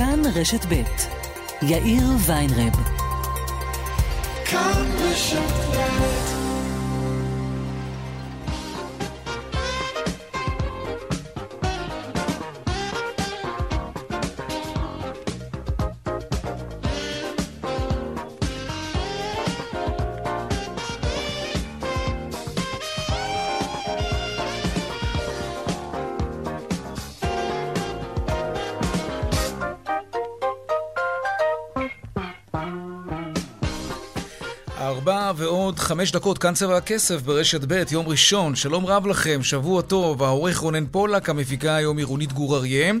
כאן רשת ב' יאיר ויינרב. כאן רשת חמש דקות, כאן צבע הכסף ברשת ב', יום ראשון. שלום רב לכם, שבוע טוב. העורך רונן פולק, המפיקה היום עירונית גור אריה.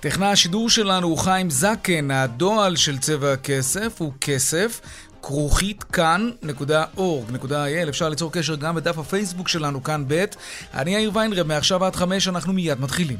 טכנה השידור שלנו הוא חיים זקן, הדועל של צבע הכסף הוא כסף. כרוכית כאן.org.il אפשר ליצור קשר גם בדף הפייסבוק שלנו, כאן ב'. אני יאיר ויינרב, מעכשיו עד חמש אנחנו מיד מתחילים.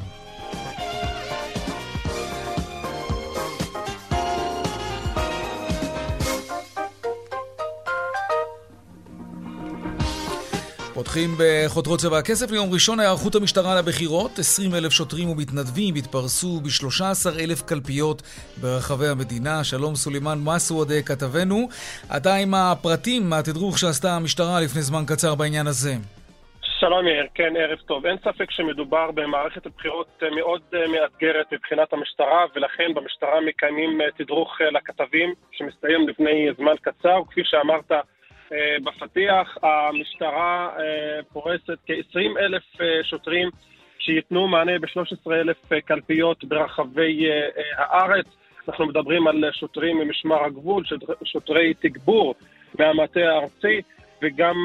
פותחים בחותרות צבע הכסף. ליום ראשון היערכות המשטרה לבחירות. 20 אלף שוטרים ומתנדבים התפרסו ב-13 אלף קלפיות ברחבי המדינה. שלום סולימאן מסוודה כתבנו. אתה עם הפרטים מהתדרוך שעשתה המשטרה לפני זמן קצר בעניין הזה. שלום יאיר, כן, ערב טוב. אין ספק שמדובר במערכת בחירות מאוד מאתגרת מבחינת המשטרה, ולכן במשטרה מקיימים תדרוך לכתבים שמסתיים לפני זמן קצר. כפי שאמרת, בפתיח, המשטרה אה, פורסת כ-20 אלף אה, שוטרים שייתנו מענה ב-13 אלף קלפיות ברחבי הארץ. אנחנו מדברים על שוטרים ממשמר הגבול, שוטרי תגבור מהמטה הארצי וגם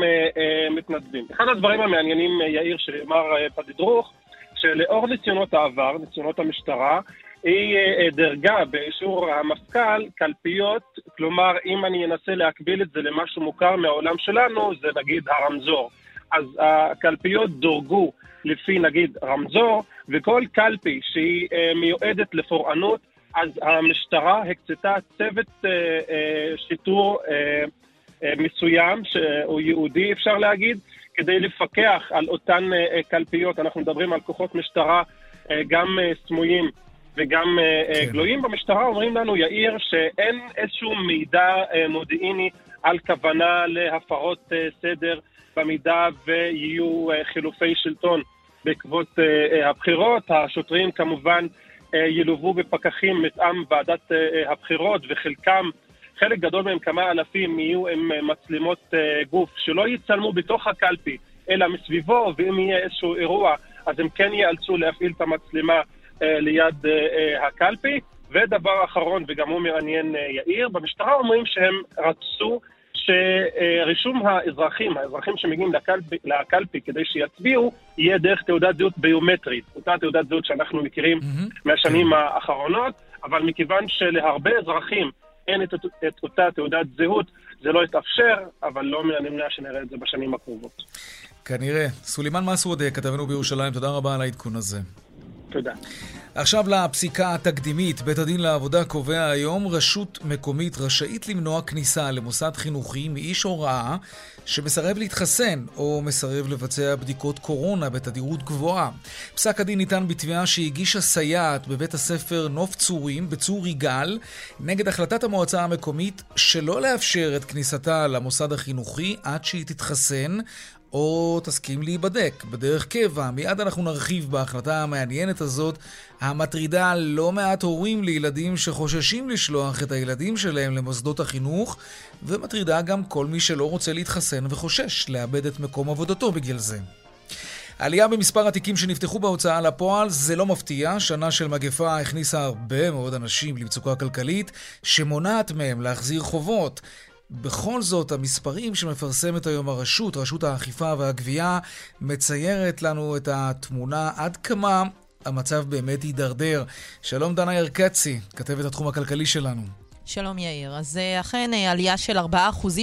מתנדבים. אחד הדברים המעניינים, יאיר, שנאמר בתדרוך, שלאור ניסיונות העבר, ניסיונות המשטרה, היא אה, דרגה באישור המפכ"ל קלפיות, כלומר אם אני אנסה להקביל את זה למשהו מוכר מהעולם שלנו, זה נגיד הרמזור. אז הקלפיות דורגו לפי נגיד רמזור, וכל קלפי שהיא אה, מיועדת לפורענות, אז המשטרה הקצתה צוות אה, שיטור מסוים, שהוא יהודי אפשר להגיד, כדי לפקח על אותן קלפיות. אנחנו מדברים על כוחות משטרה גם סמויים וגם אה, אה, כן. גלויים במשטרה אומרים לנו, יאיר, שאין איזשהו מידע אה, מודיעיני על כוונה להפרות סדר במידה ויהיו חילופי שלטון בעקבות הבחירות. השוטרים כמובן ילוו בפקחים מטעם ועדת הבחירות, וחלקם, חלק גדול מהם, כמה אלפים, יהיו עם מצלמות גוף, שלא יצלמו בתוך הקלפי, אלא מסביבו, ואם יהיה איזשהו אירוע, אז הם כן ייאלצו להפעיל את המצלמה ליד אה, אה, הקלפי. ודבר אחרון, וגם הוא מעניין יאיר, במשטרה אומרים שהם רצו שרישום האזרחים, האזרחים שמגיעים לקלפי, לקלפי כדי שיצביעו, יהיה דרך תעודת זהות ביומטרית. אותה תעודת זהות שאנחנו מכירים mm-hmm. מהשנים כן. האחרונות, אבל מכיוון שלהרבה אזרחים אין את, את אותה תעודת זהות, זה לא יתאפשר, אבל לא מן הנמנע שנראה את זה בשנים הקרובות. כנראה. סולימאן מסעודה, כתבנו בירושלים, תודה רבה על העדכון הזה. תודה. עכשיו לפסיקה התקדימית. בית הדין לעבודה קובע היום רשות מקומית רשאית למנוע כניסה למוסד חינוכי מאיש הוראה שמסרב להתחסן או מסרב לבצע בדיקות קורונה בתדירות גבוהה. פסק הדין ניתן בתביעה שהגישה סייעת בבית הספר נוף צורים בצור יגאל נגד החלטת המועצה המקומית שלא לאפשר את כניסתה למוסד החינוכי עד שהיא תתחסן או תסכים להיבדק בדרך קבע. מיד אנחנו נרחיב בהחלטה המעניינת הזאת, המטרידה לא מעט הורים לילדים שחוששים לשלוח את הילדים שלהם למוסדות החינוך, ומטרידה גם כל מי שלא רוצה להתחסן וחושש לאבד את מקום עבודתו בגלל זה. עלייה במספר התיקים שנפתחו בהוצאה לפועל זה לא מפתיע, שנה של מגפה הכניסה הרבה מאוד אנשים למצוקה כלכלית שמונעת מהם להחזיר חובות. בכל זאת, המספרים שמפרסמת היום הרשות, רשות האכיפה והגבייה, מציירת לנו את התמונה עד כמה המצב באמת הידרדר. שלום דנה ירקצי, כתבת התחום הכלכלי שלנו. שלום יאיר. אז אה, אכן אה, עלייה של 4%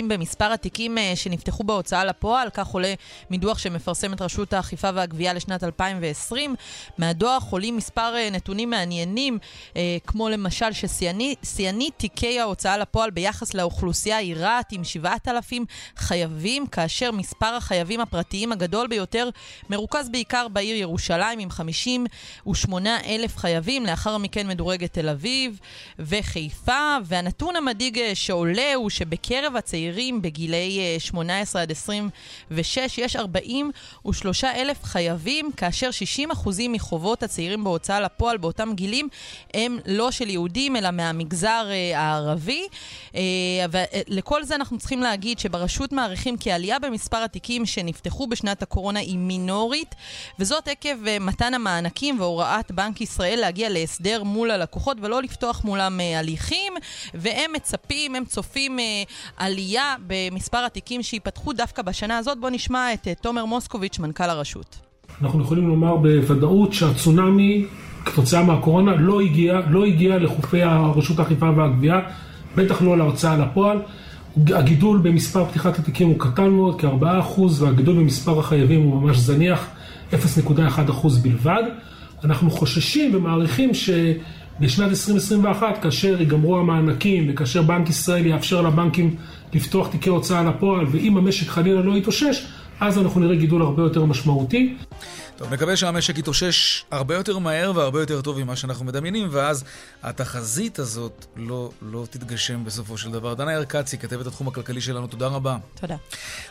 במספר התיקים אה, שנפתחו בהוצאה לפועל, כך עולה מדוח שמפרסמת רשות האכיפה והגבייה לשנת 2020. מהדוח עולים מספר נתונים מעניינים, כמו למשל ששיאנית תיקי ההוצאה לפועל ביחס לאוכלוסייה היא רהט עם 7,000 חייבים, כאשר מספר החייבים הפרטיים הגדול ביותר מרוכז בעיקר בעיר ירושלים עם 58,000 חייבים, לאחר מכן מדורגת תל אביב וחיפה. והנתון המדאיג אה, שעולה הוא שבקרב הצעירים בגילי 18 אה, עד 26 יש 43 אלף חייבים, כאשר 60 אחוזים מחובות הצעירים בהוצאה לפועל באותם גילים הם לא של יהודים, אלא מהמגזר אה, הערבי. ולכל זה אנחנו צריכים להגיד שברשות מעריכים כי העלייה במספר התיקים שנפתחו בשנת הקורונה היא מינורית, וזאת עקב מתן המענקים והוראת בנק ישראל להגיע להסדר מול הלקוחות ולא לפתוח מולם הליכים. והם מצפים, הם צופים אה, עלייה במספר התיקים שייפתחו דווקא בשנה הזאת. בואו נשמע את אה, תומר מוסקוביץ', מנכ"ל הרשות. אנחנו יכולים לומר בוודאות שהצונאמי כתוצאה מהקורונה לא הגיע, לא הגיע לחופי הרשות האכיפה והגבייה, בטח לא להוצאה לפועל. הגידול במספר פתיחת התיקים הוא קטן מאוד, כ-4%, והגידול במספר החייבים הוא ממש זניח, 0.1% בלבד. אנחנו חוששים ומעריכים ש... בשנת 2021, כאשר ייגמרו המענקים וכאשר בנק ישראל יאפשר לבנקים לפתוח תיקי הוצאה לפועל, ואם המשק חלילה לא יתאושש, אז אנחנו נראה גידול הרבה יותר משמעותי. טוב, נקווה שהמשק יתאושש הרבה יותר מהר והרבה יותר טוב ממה שאנחנו מדמיינים, ואז התחזית הזאת לא, לא תתגשם בסופו של דבר. דנה ירקצי, כתבת התחום הכלכלי שלנו, תודה רבה. תודה.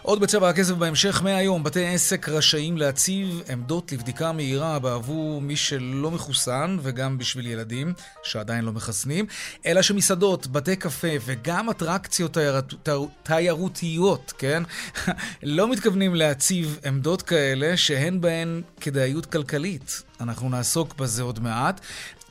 עוד בצבע הכסף בהמשך, מהיום בתי עסק רשאים להציב עמדות לבדיקה מהירה בעבור מי שלא מחוסן, וגם בשביל ילדים שעדיין לא מחסנים, אלא שמסעדות, בתי קפה וגם אטרקציות תייר... תיירותיות, כן? לא מתכוונים להציב עמדות כאלה שהן בהן כדאיות כלכלית. אנחנו נעסוק בזה עוד מעט.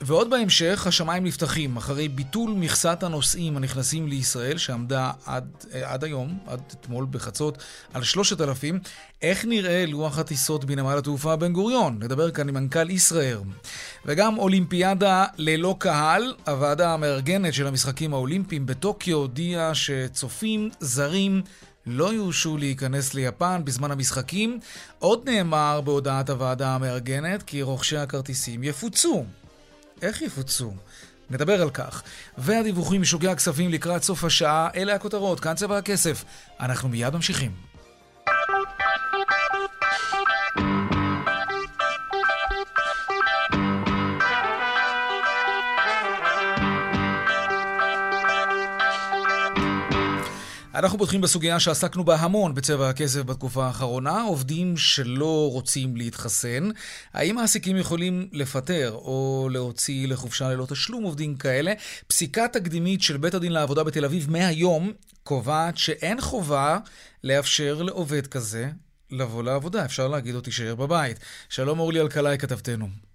ועוד בהמשך, השמיים נפתחים אחרי ביטול מכסת הנוסעים הנכנסים לישראל, שעמדה עד, אה, עד היום, עד אתמול בחצות, על 3,000. איך נראה לוח הטיסות בנמל התעופה בן גוריון? נדבר כאן עם מנכ"ל ישראייר. וגם אולימפיאדה ללא קהל. הוועדה המארגנת של המשחקים האולימפיים בטוקיו הודיעה שצופים זרים לא יורשו להיכנס ליפן בזמן המשחקים. עוד נאמר בהודעת הוועדה המארגנת כי רוכשי הכרטיסים יפוצו. איך יפוצו? נדבר על כך. והדיווחים משוגי הכספים לקראת סוף השעה, אלה הכותרות, כאן צבע הכסף. אנחנו מיד ממשיכים. אנחנו פותחים בסוגיה שעסקנו בה המון בצבע הכסף בתקופה האחרונה, עובדים שלא רוצים להתחסן. האם מעסיקים יכולים לפטר או להוציא לחופשה ללא תשלום עובדים כאלה? פסיקה תקדימית של בית הדין לעבודה בתל אביב מהיום קובעת שאין חובה לאפשר לעובד כזה לבוא לעבודה. אפשר להגיד לו תישאר בבית. שלום אורלי אלקלעי כתבתנו.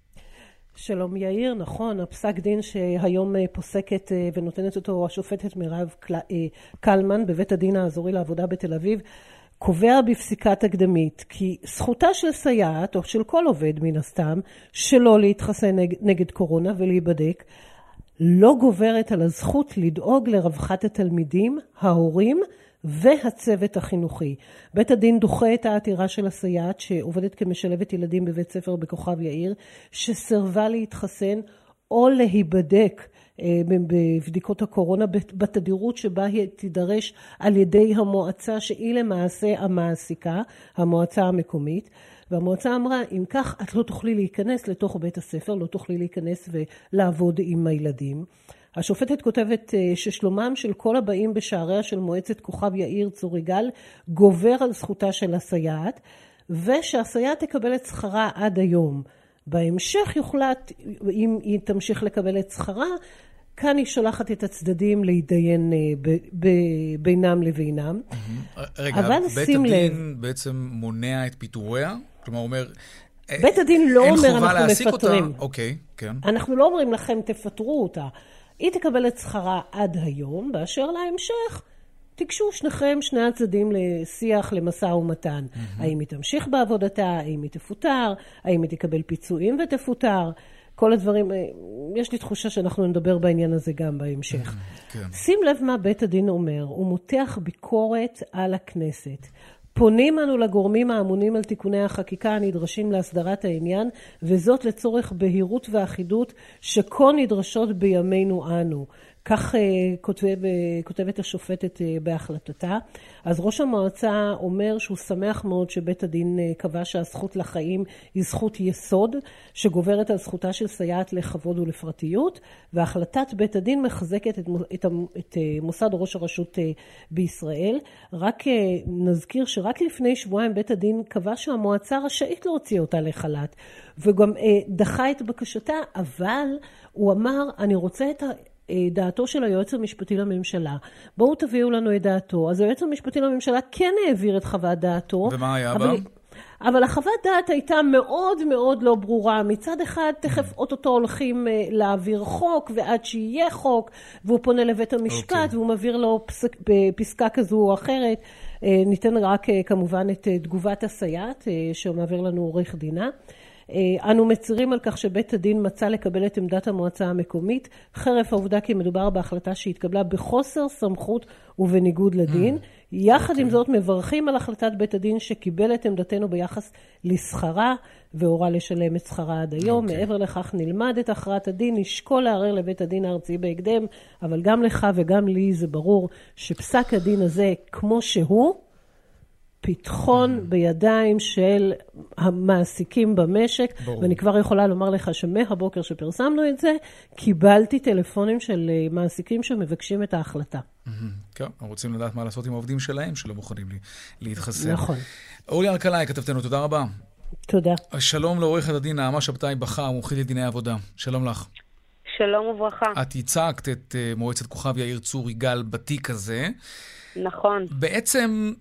שלום יאיר, נכון, הפסק דין שהיום אה, פוסקת אה, ונותנת אותו השופטת מירב אה, קלמן בבית הדין האזורי לעבודה בתל אביב, קובע בפסיקה תקדמית כי זכותה של סייעת, או של כל עובד מן הסתם, שלא להתחסן נגד, נגד קורונה ולהיבדק, לא גוברת על הזכות לדאוג לרווחת התלמידים, ההורים, והצוות החינוכי. בית הדין דוחה את העתירה של הסייעת שעובדת כמשלבת ילדים בבית ספר בכוכב יאיר, שסרבה להתחסן או להיבדק אה, בבדיקות הקורונה בתדירות שבה היא תידרש על ידי המועצה שהיא למעשה המעסיקה, המועצה המקומית. והמועצה אמרה, אם כך, את לא תוכלי להיכנס לתוך בית הספר, לא תוכלי להיכנס ולעבוד עם הילדים. השופטת כותבת אה, ששלומם של כל הבאים בשעריה של מועצת כוכב יאיר צור יגאל גובר על זכותה של הסייעת, ושהסייעת תקבל את שכרה עד היום. בהמשך יוחלט אם היא תמשיך לקבל את שכרה, כאן היא שולחת את הצדדים להתדיין אה, בינם לבינם. רגע, אבל בית הדין לב, בעצם מונע את פיטוריה? כלומר, אומר... בית הדין לא אומר אנחנו מפטרים. אוקיי, כן. אנחנו לא אומרים לכם תפטרו אותה. היא תקבל את שכרה עד היום, באשר להמשך, תיגשו שניכם, שני הצדדים לשיח, למשא ומתן. Mm-hmm. האם היא תמשיך בעבודתה, האם היא תפוטר, האם היא תקבל פיצויים ותפוטר. כל הדברים, אה, יש לי תחושה שאנחנו נדבר בעניין הזה גם בהמשך. Mm, כן. שים לב מה בית הדין אומר, הוא מותח ביקורת על הכנסת. פונים אנו לגורמים האמונים על תיקוני החקיקה הנדרשים להסדרת העניין, וזאת לצורך בהירות ואחידות שכה נדרשות בימינו אנו. כך אה, כותב, אה, כותבת השופטת אה, בהחלטתה. אז ראש המועצה אומר שהוא שמח מאוד שבית הדין קבע שהזכות לחיים היא זכות יסוד שגוברת על זכותה של סייעת לכבוד ולפרטיות והחלטת בית הדין מחזקת את, את, את מוסד ראש הרשות בישראל. רק נזכיר שרק לפני שבועיים בית הדין קבע שהמועצה רשאית להוציא אותה לחל"ת וגם דחה את בקשתה אבל הוא אמר אני רוצה את ה... אה, דעתו של היועץ המשפטי לממשלה. בואו תביאו לנו את דעתו. אז היועץ המשפטי לממשלה כן העביר את חוות דעתו. ומה היה בה? אבל החוות דעת הייתה מאוד מאוד לא ברורה. מצד אחד, תכף אוטוטו הולכים אה, להעביר חוק, ועד שיהיה חוק, והוא פונה לבית המשפט, okay. אוקיי. והוא מעביר לו פסק, פסקה כזו או אחרת. אה, ניתן רק כמובן את תגובת הסייעת, שמעביר לנו עורך דינה. אה, אנו מצרים על כך שבית הדין מצא לקבל את עמדת המועצה המקומית, חרף העובדה כי מדובר בהחלטה שהתקבלה בחוסר סמכות ובניגוד לדין. Mm. יחד עם אוקיי. זאת מברכים על החלטת בית הדין שקיבל את עמדתנו ביחס לשכרה והורה לשלם את שכרה עד היום. Okay. אוקיי. מעבר לכך נלמד את הכרעת הדין, נשקול לערער לבית הדין הארצי בהקדם, אבל גם לך וגם לי זה ברור שפסק הדין הזה כמו שהוא, פתחון בידיים של המעסיקים במשק, ברור. ואני כבר יכולה לומר לך שמהבוקר שפרסמנו את זה, קיבלתי טלפונים של אה, מעסיקים שמבקשים את ההחלטה. כן, הם רוצים לדעת מה לעשות עם העובדים שלהם, שלא מוכנים להתחסן. נכון. אורלי אלקלעי, כתבתנו, תודה רבה. תודה. שלום לעורכת הדין נעמה שבתאי בכר, מומחית לדיני עבודה. שלום לך. שלום וברכה. את ייצגת את אה, מועצת כוכב יאיר צור יגאל בתיק הזה. נכון. בעצם,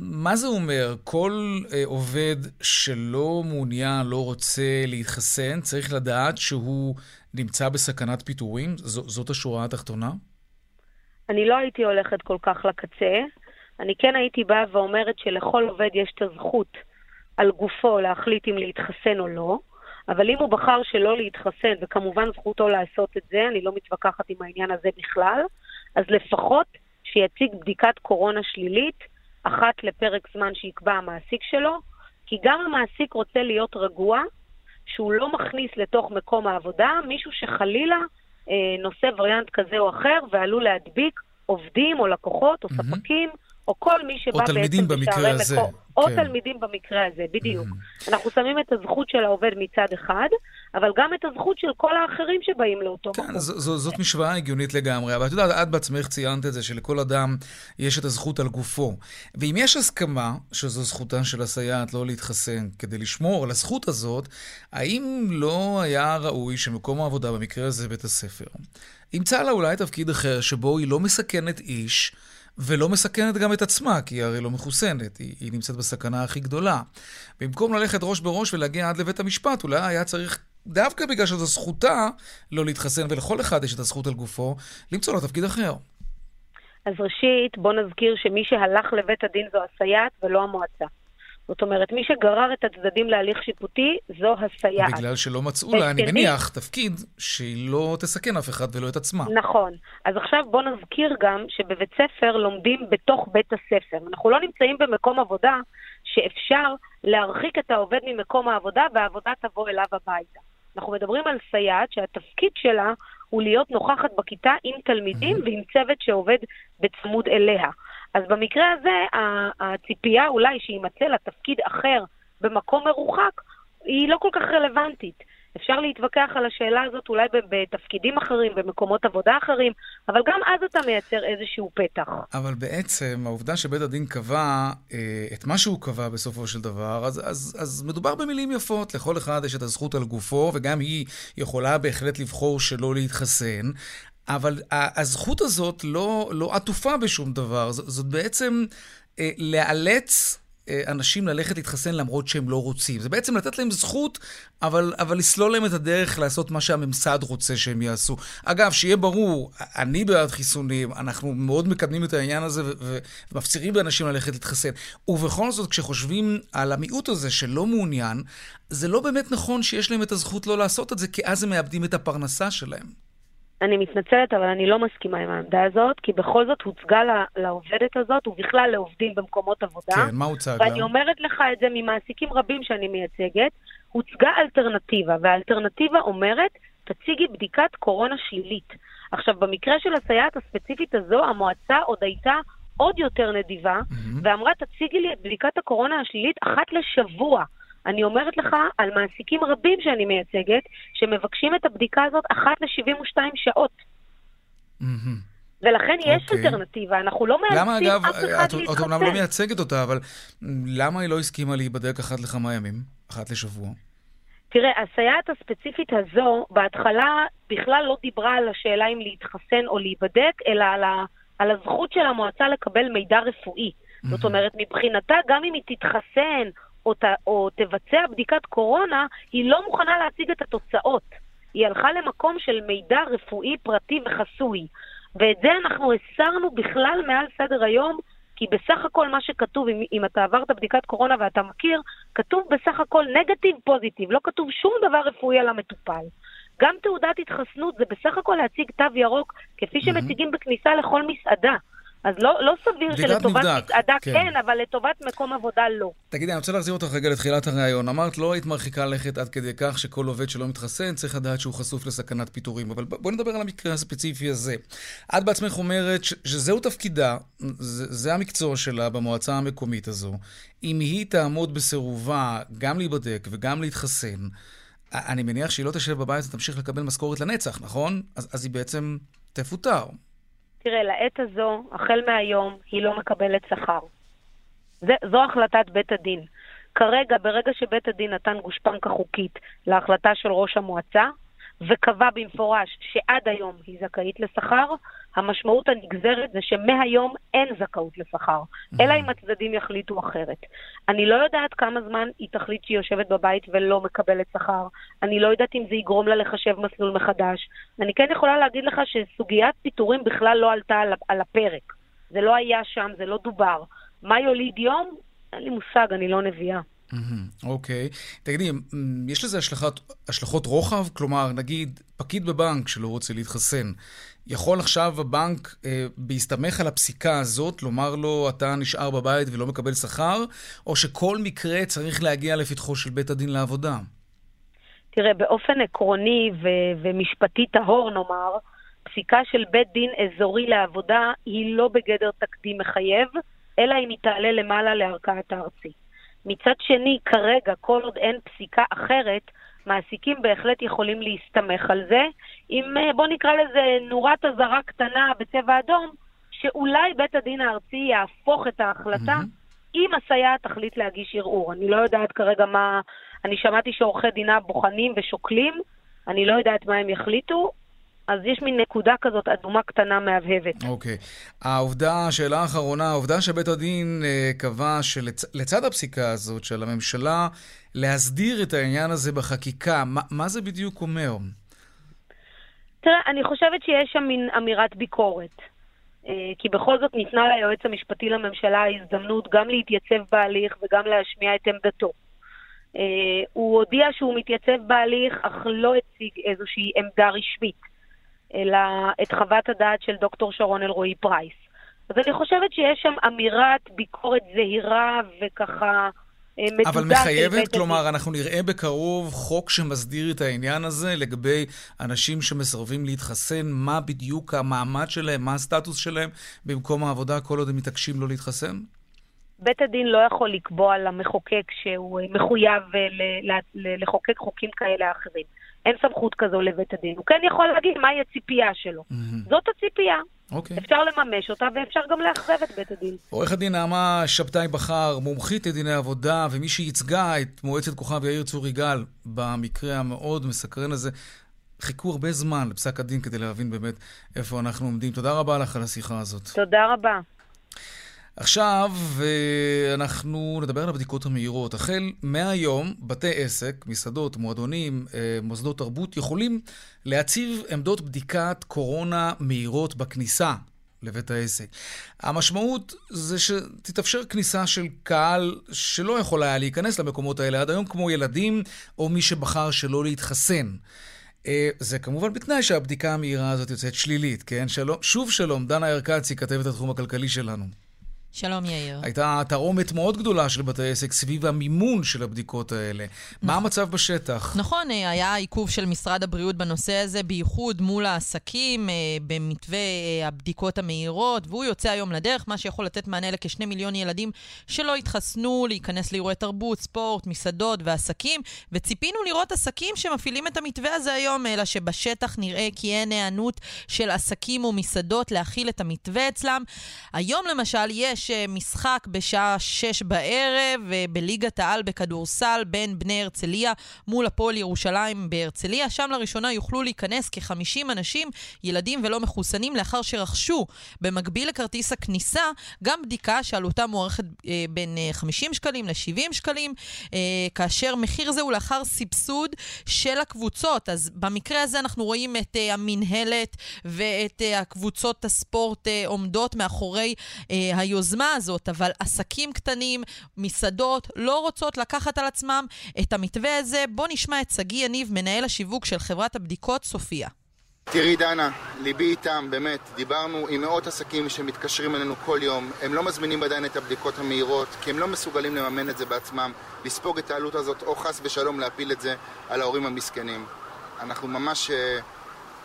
מה זה אומר? כל אה, עובד שלא מעוניין, לא רוצה להתחסן, צריך לדעת שהוא נמצא בסכנת פיטורים? ז- זאת השורה התחתונה? אני לא הייתי הולכת כל כך לקצה. אני כן הייתי באה ואומרת שלכל עובד יש את הזכות על גופו להחליט אם להתחסן או לא, אבל אם הוא בחר שלא להתחסן, וכמובן זכותו לעשות את זה, אני לא מתווכחת עם העניין הזה בכלל, אז לפחות שיציג בדיקת קורונה שלילית, אחת לפרק זמן שיקבע המעסיק שלו, כי גם המעסיק רוצה להיות רגוע, שהוא לא מכניס לתוך מקום העבודה מישהו שחלילה אה, נושא וריאנט כזה או אחר ועלול להדביק עובדים או לקוחות או ספקים. Mm-hmm. או כל מי שבא בעצם בשערי מקום. או כן. תלמידים במקרה הזה, בדיוק. Mm-hmm. אנחנו שמים את הזכות של העובד מצד אחד, אבל גם את הזכות של כל האחרים שבאים לאותו כן, מקום. ז- זאת משוואה הגיונית לגמרי, אבל את יודעת, את בעצמך ציינת את זה, שלכל אדם יש את הזכות על גופו. ואם יש הסכמה שזו זכותה של הסייעת לא להתחסן כדי לשמור על הזכות הזאת, האם לא היה ראוי שמקום העבודה, במקרה הזה בית הספר, ימצא לה אולי תפקיד אחר שבו היא לא מסכנת איש, ולא מסכנת גם את עצמה, כי היא הרי לא מחוסנת, היא, היא נמצאת בסכנה הכי גדולה. במקום ללכת ראש בראש ולהגיע עד לבית המשפט, אולי היה צריך, דווקא בגלל שזו זכותה לא להתחסן, ולכל אחד יש את הזכות על גופו, למצוא לו תפקיד אחר. אז ראשית, בוא נזכיר שמי שהלך לבית הדין זו הסייעת ולא המועצה. זאת אומרת, מי שגרר את הצדדים להליך שיפוטי זו הסייעת. בגלל שלא מצאו לה, אני מניח, תפקיד שהיא לא תסכן אף אחד ולא את עצמה. נכון. אז עכשיו בוא נזכיר גם שבבית ספר לומדים בתוך בית הספר. אנחנו לא נמצאים במקום עבודה שאפשר להרחיק את העובד ממקום העבודה והעבודה תבוא אליו הביתה. אנחנו מדברים על סייעת שהתפקיד שלה הוא להיות נוכחת בכיתה עם תלמידים ועם צוות שעובד בצמוד אליה. אז במקרה הזה, הציפייה אולי שיימצא לה תפקיד אחר במקום מרוחק, היא לא כל כך רלוונטית. אפשר להתווכח על השאלה הזאת אולי בתפקידים אחרים, במקומות עבודה אחרים, אבל גם אז אתה מייצר איזשהו פתח. אבל בעצם, העובדה שבית הדין קבע אה, את מה שהוא קבע בסופו של דבר, אז, אז, אז מדובר במילים יפות. לכל אחד יש את הזכות על גופו, וגם היא יכולה בהחלט לבחור שלא להתחסן. אבל הזכות הזאת לא, לא עטופה בשום דבר. זאת בעצם אה, לאלץ אה, אנשים ללכת להתחסן למרות שהם לא רוצים. זה בעצם לתת להם זכות, אבל, אבל לסלול להם את הדרך לעשות מה שהממסד רוצה שהם יעשו. אגב, שיהיה ברור, אני בעד חיסונים, אנחנו מאוד מקדמים את העניין הזה ומפצירים באנשים ללכת להתחסן. ובכל זאת, כשחושבים על המיעוט הזה שלא מעוניין, זה לא באמת נכון שיש להם את הזכות לא לעשות את זה, כי אז הם מאבדים את הפרנסה שלהם. אני מתנצלת, אבל אני לא מסכימה עם העמדה הזאת, כי בכל זאת הוצגה לעובדת הזאת, ובכלל לעובדים במקומות עבודה. כן, מה הוצג לה? ואני אומרת לך את זה ממעסיקים רבים שאני מייצגת, הוצגה אלטרנטיבה, והאלטרנטיבה אומרת, תציגי בדיקת קורונה שלילית. עכשיו, במקרה של הסייעת הספציפית הזו, המועצה עוד הייתה עוד יותר נדיבה, mm-hmm. ואמרה, תציגי לי את בדיקת הקורונה השלילית אחת לשבוע. אני אומרת לך על מעסיקים רבים שאני מייצגת, שמבקשים את הבדיקה הזאת אחת ל-72 שעות. ולכן יש okay. אוקיי. אלטרנטיבה, אנחנו לא מאלצים אף אחד להתחסן. את אומנם לא מייצגת אותה, אבל למה היא לא הסכימה להיבדק אחת לכמה ימים? אחת לשבוע? תראה, הסייעת הספציפית הזו, בהתחלה בכלל לא דיברה על השאלה אם להתחסן או להיבדק, אלא על, ה, על הזכות של המועצה לקבל מידע רפואי. Mm-hmm. זאת אומרת, מבחינתה, גם אם היא תתחסן או, ת, או תבצע בדיקת קורונה, היא לא מוכנה להציג את התוצאות. היא הלכה למקום של מידע רפואי פרטי וחסוי. ואת זה אנחנו הסרנו בכלל מעל סדר היום, כי בסך הכל מה שכתוב, אם, אם אתה עברת בדיקת קורונה ואתה מכיר, כתוב בסך הכל נגטיב פוזיטיב, לא כתוב שום דבר רפואי על המטופל. גם תעודת התחסנות זה בסך הכל להציג תו ירוק, כפי שמציגים בכניסה לכל מסעדה. אז לא, לא סביר שלטובת מסעדה כן. כן, אבל לטובת מקום עבודה לא. תגידי, אני רוצה להחזיר אותך רגע לתחילת הריאיון. אמרת, לא היית מרחיקה לכת עד כדי כך שכל עובד שלא מתחסן צריך לדעת שהוא חשוף לסכנת פיטורים. אבל בואי נדבר על המקרה הספציפי הזה. את בעצמך אומרת שזהו תפקידה, זה, זה המקצוע שלה במועצה המקומית הזו. אם היא תעמוד בסירובה גם להיבדק וגם להתחסן, אני מניח שהיא לא תשב בבית ותמשיך לקבל משכורת לנצח, נכון? אז, אז היא בעצם תפוטר. תראה, לעת הזו, החל מהיום, היא לא מקבלת שכר. זה, זו החלטת בית הדין. כרגע, ברגע שבית הדין נתן גושפנקה חוקית להחלטה של ראש המועצה, וקבע במפורש שעד היום היא זכאית לשכר, המשמעות הנגזרת זה שמהיום אין זכאות לשכר, mm-hmm. אלא אם הצדדים יחליטו אחרת. אני לא יודעת כמה זמן היא תחליט שהיא יושבת בבית ולא מקבלת שכר, אני לא יודעת אם זה יגרום לה לחשב מסלול מחדש. אני כן יכולה להגיד לך שסוגיית פיטורים בכלל לא עלתה על הפרק. זה לא היה שם, זה לא דובר. מה יוליד יום? אין לי מושג, אני לא נביאה. אוקיי. תגידי, יש לזה השלכות, השלכות רוחב? כלומר, נגיד, פקיד בבנק שלא רוצה להתחסן, יכול עכשיו הבנק, אה, בהסתמך על הפסיקה הזאת, לומר לו, אתה נשאר בבית ולא מקבל שכר, או שכל מקרה צריך להגיע לפתחו של בית הדין לעבודה? תראה, באופן עקרוני ו- ומשפטי טהור, נאמר, פסיקה של בית דין אזורי לעבודה היא לא בגדר תקדים מחייב, אלא אם היא תעלה למעלה לערכאת הארצי. מצד שני, כרגע, כל עוד אין פסיקה אחרת, מעסיקים בהחלט יכולים להסתמך על זה, עם, אה, בוא נקרא לזה, נורת אזהרה קטנה בצבע אדום, שאולי בית הדין הארצי יהפוך את ההחלטה mm-hmm. אם הסייעת תחליט להגיש ערעור. אני לא יודעת כרגע מה... אני שמעתי שעורכי דינה בוחנים ושוקלים, אני לא יודעת מה הם יחליטו, אז יש מין נקודה כזאת אדומה קטנה מהבהבת. אוקיי. Okay. העובדה, השאלה האחרונה, העובדה שבית הדין אה, קבע שלצד הפסיקה הזאת של הממשלה להסדיר את העניין הזה בחקיקה, מה, מה זה בדיוק אומר? תראה, אני חושבת שיש שם מין אמירת ביקורת. אה, כי בכל זאת ניתנה ליועץ המשפטי לממשלה ההזדמנות גם להתייצב בהליך וגם להשמיע את עמדתו. אה, הוא הודיע שהוא מתייצב בהליך, אך לא הציג איזושהי עמדה רשמית. אלא את חוות הדעת של דוקטור שרון אלרועי פרייס. אז אני חושבת שיש שם אמירת ביקורת זהירה וככה אה, מדודה. אבל מחייבת, כלומר, אנחנו נראה בקרוב חוק שמסדיר את העניין הזה לגבי אנשים שמסרבים להתחסן, מה בדיוק המעמד שלהם, מה הסטטוס שלהם במקום העבודה כל עוד הם מתעקשים לא להתחסן? בית הדין לא יכול לקבוע למחוקק שהוא מחויב אה, לחוקק חוקים כאלה אחרים. אין סמכות כזו לבית הדין. הוא כן יכול להגיד מהי הציפייה שלו. Mm-hmm. זאת הציפייה. Okay. אוקיי. אפשר לממש אותה ואפשר גם לאכזב את בית הדין. עורך הדין נעמה שבתאי בחר, מומחית לדיני עבודה, ומי שייצגה את מועצת כוכב יאיר צור יגאל במקרה המאוד מסקרן הזה, חיכו הרבה זמן לפסק הדין כדי להבין באמת איפה אנחנו עומדים. תודה רבה לך על השיחה הזאת. תודה רבה. עכשיו אה, אנחנו נדבר על הבדיקות המהירות. החל מהיום, בתי עסק, מסעדות, מועדונים, אה, מוסדות תרבות, יכולים להציב עמדות בדיקת קורונה מהירות בכניסה לבית העסק. המשמעות זה שתתאפשר כניסה של קהל שלא יכול היה להיכנס למקומות האלה עד היום, כמו ילדים או מי שבחר שלא להתחסן. אה, זה כמובן בתנאי שהבדיקה המהירה הזאת יוצאת שלילית, כן? שלום, שוב שלום, דנה ירקצי, כתבת התחום הכלכלי שלנו. שלום יאיר. הייתה תרעומת מאוד גדולה של בתי עסק סביב המימון של הבדיקות האלה. נכון. מה המצב בשטח? נכון, אה, היה עיכוב של משרד הבריאות בנושא הזה, בייחוד מול העסקים, אה, במתווה אה, הבדיקות המהירות, והוא יוצא היום לדרך, מה שיכול לתת מענה לכשני מיליון ילדים שלא התחסנו, להיכנס לאירועי תרבות, ספורט, מסעדות ועסקים, וציפינו לראות עסקים שמפעילים את המתווה הזה היום, אלא שבשטח נראה כי אין היענות של עסקים ומסעדות להכיל את המתווה אצלם. היום למשל יש יש משחק בשעה שש בערב בליגת העל בכדורסל בין בני הרצליה מול הפועל ירושלים בהרצליה. שם לראשונה יוכלו להיכנס כ-50 אנשים, ילדים ולא מחוסנים, לאחר שרכשו במקביל לכרטיס הכניסה גם בדיקה שעלותה מוערכת אה, בין 50 אה, שקלים ל-70 שקלים, אה, כאשר מחיר זה הוא לאחר סבסוד של הקבוצות. אז במקרה הזה אנחנו רואים את אה, המינהלת ואת אה, הקבוצות הספורט אה, עומדות מאחורי אה, היוזמה. היוזמה הזאת, אבל עסקים קטנים, מסעדות, לא רוצות לקחת על עצמם את המתווה הזה. בואו נשמע את שגיא יניב, מנהל השיווק של חברת הבדיקות סופיה. תראי דנה, ליבי איתם, באמת. דיברנו עם מאות עסקים שמתקשרים אלינו כל יום. הם לא מזמינים עדיין את הבדיקות המהירות, כי הם לא מסוגלים לממן את זה בעצמם, לספוג את העלות הזאת, או חס ושלום להפיל את זה על ההורים המסכנים. אנחנו ממש, אה,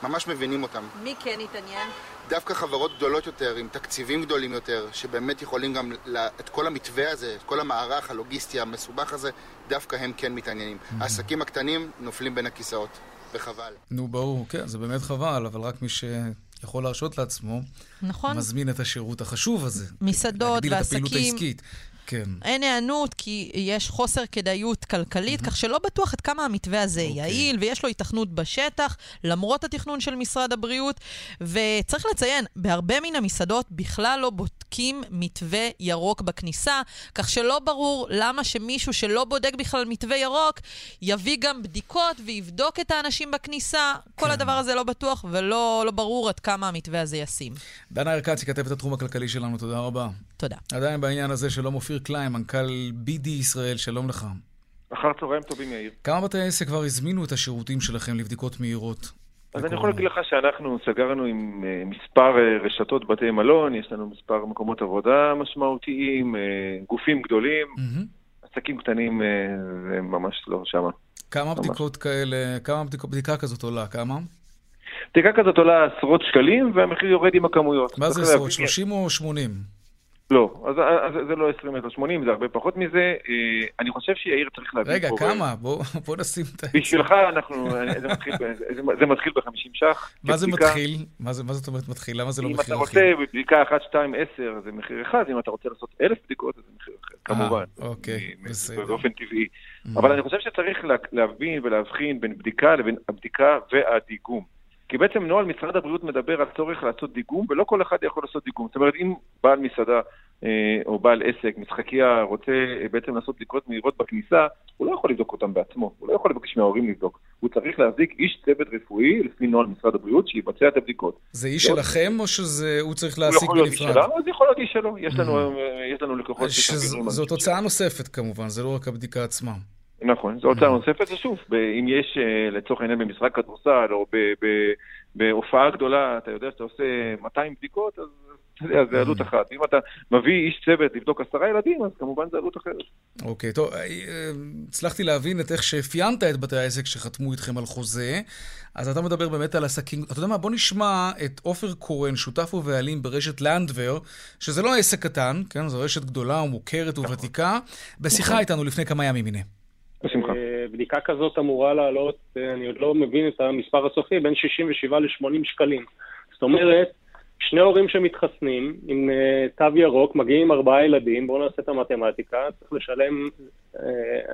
ממש מבינים אותם. מי כן התעניין? דווקא חברות גדולות יותר, עם תקציבים גדולים יותר, שבאמת יכולים גם את כל המתווה הזה, את כל המערך הלוגיסטי המסובך הזה, דווקא הם כן מתעניינים. Mm-hmm. העסקים הקטנים נופלים בין הכיסאות, וחבל. נו, ברור, כן, זה באמת חבל, אבל רק מי שיכול להרשות לעצמו, נכון. מזמין את השירות החשוב הזה. מסעדות ועסקים. להגדיל את הפעילות העסקית. כן. אין היענות כי יש חוסר כדאיות כלכלית, mm-hmm. כך שלא בטוח עד כמה המתווה הזה okay. אוקיי. יעיל, ויש לו התכנות בשטח, למרות התכנון של משרד הבריאות. וצריך לציין, בהרבה מן המסעדות בכלל לא בודקים מתווה ירוק בכניסה, כך שלא ברור למה שמישהו שלא בודק בכלל מתווה ירוק, יביא גם בדיקות ויבדוק את האנשים בכניסה. כן. כל הדבר הזה לא בטוח ולא לא ברור עד כמה המתווה הזה ישים. דנה ארקצי, כתבת התחום הכלכלי שלנו, תודה רבה. תודה. עדיין בעניין הזה שלא מופיע אופיר קליין, מנכ"ל BD ישראל, שלום לך. אחר צהריים טובים, יאיר. כמה בתי עסק כבר הזמינו את השירותים שלכם לבדיקות מהירות? אז אני יכול להגיד לך שאנחנו סגרנו עם אה, מספר אה, רשתות בתי מלון, יש לנו מספר מקומות עבודה משמעותיים, אה, גופים גדולים, עסקים קטנים זה ממש לא שמה. כמה בדיקות כאלה, כמה בדיקה כזאת עולה? כמה? בדיקה כזאת עולה עשרות שקלים, והמחיר יורד עם הכמויות. מה זה עשרות? 30 או 80? לא, אז, אז זה לא 20 מטר 80, זה הרבה פחות מזה. אה, אני חושב שיאיר צריך להבין רגע, פה... רגע, כמה? בוא, בוא נשים את ה... בשבילך אנחנו, זה מתחיל, זה מתחיל ב-50 ש"ח. מה זה מתחיל? מה, זה, מה זאת אומרת מתחיל? למה זה לא מחיר אחיד? אם אתה רוצה בבדיקה 1, 2, 10 זה מחיר אחד, אם אתה רוצה לעשות 1,000 בדיקות זה מחיר אחר, כמובן. אוקיי, בסדר. באופן טבעי. אבל אני חושב שצריך להבין ולהבחין בין בדיקה לבין הבדיקה והדיגום. כי בעצם נוהל משרד הבריאות מדבר על צורך לעשות דיגום, ולא כל אחד יכול לעשות דיגום. זאת אומרת, אם בעל מסעדה אה, או בעל עסק, משחקייה, רוצה אה, בעצם לעשות בדיקות מהירות בכניסה, הוא לא יכול לבדוק אותם בעצמו, הוא לא יכול לבקש מההורים לבדוק. הוא צריך להחזיק איש צוות רפואי, לפי נוהל משרד הבריאות, שיבצע את הבדיקות. זה איש שלכם, או שהוא צריך להעסיק בנפרד? הוא יכול להיות איש שלנו, זה יכול להיות איש שלו. יש לנו, mm. לנו לקוחות... זאת הוצאה נוספת כמובן, זה לא רק הבדיקה עצמה. נכון, זו הוצאה נוספת, ושוב, אם יש אה, לצורך העניין במשחק כדורסל או בהופעה גדולה, אתה יודע שאתה עושה 200 בדיקות, אז יודע, זה עלות אחת. אם אתה מביא איש צוות לבדוק עשרה ילדים, אז כמובן זה עלות אחרת. אוקיי, טוב, אה, אה, הצלחתי להבין את איך שאפיינת את בתי העסק שחתמו איתכם על חוזה. אז אתה מדבר באמת על עסקים. אתה יודע מה, בוא נשמע את עופר קורן, שותף ובעלים ברשת לנדבר, שזה לא עסק קטן, כן? זו רשת גדולה ומוכרת נכון. וותיקה, בשיחה נכון. איתנו לפני כמה ימים, הנה. אה, בדיקה כזאת אמורה לעלות, אה, אני עוד לא מבין את המספר הסופי, בין 67 ל-80 שקלים. זאת אומרת, שני הורים שמתחסנים עם uh, תו ירוק, מגיעים עם ארבעה ילדים, בואו נעשה את המתמטיקה, צריך לשלם, uh,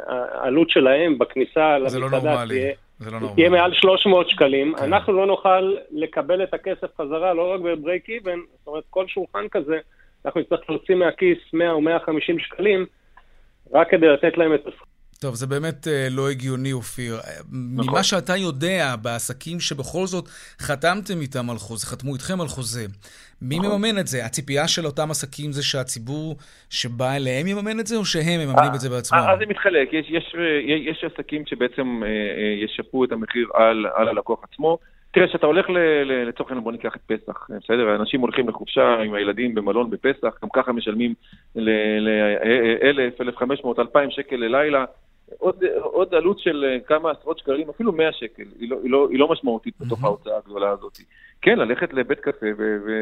העלות שלהם בכניסה למסעדה לא תהיה, לא תהיה מעל 300 שקלים. כן. אנחנו לא נוכל לקבל את הכסף חזרה, לא רק בברייק איבן, זאת אומרת, כל שולחן כזה אנחנו נצטרך להוציא מהכיס 100 או 150 שקלים, רק כדי לתת להם את הזכות. טוב, זה באמת uh, לא הגיוני, אופיר. נכון. ממה שאתה יודע, בעסקים שבכל זאת חתמתם איתם על חוזה, חתמו איתכם על חוזה, מי נכון. מממן את זה? הציפייה של אותם עסקים זה שהציבור שבא אליהם יממן את זה, או שהם מממנים את זה בעצמם? אז זה מתחלק. יש, יש, יש עסקים שבעצם ישפו את המחיר על, על הלקוח עצמו. תראה, כשאתה הולך לצורך העניין, בוא ניקח את פסח, בסדר? אנשים הולכים לחופשה עם הילדים במלון בפסח, גם ככה משלמים ל-1,000, 1,500, 2,000 שקל ללילה. עוד, עוד עלות של כמה עשרות שקלים, אפילו 100 שקל, היא לא, היא לא, היא לא משמעותית בתוך ההוצאה הגדולה הזאת. כן, ללכת לבית קפה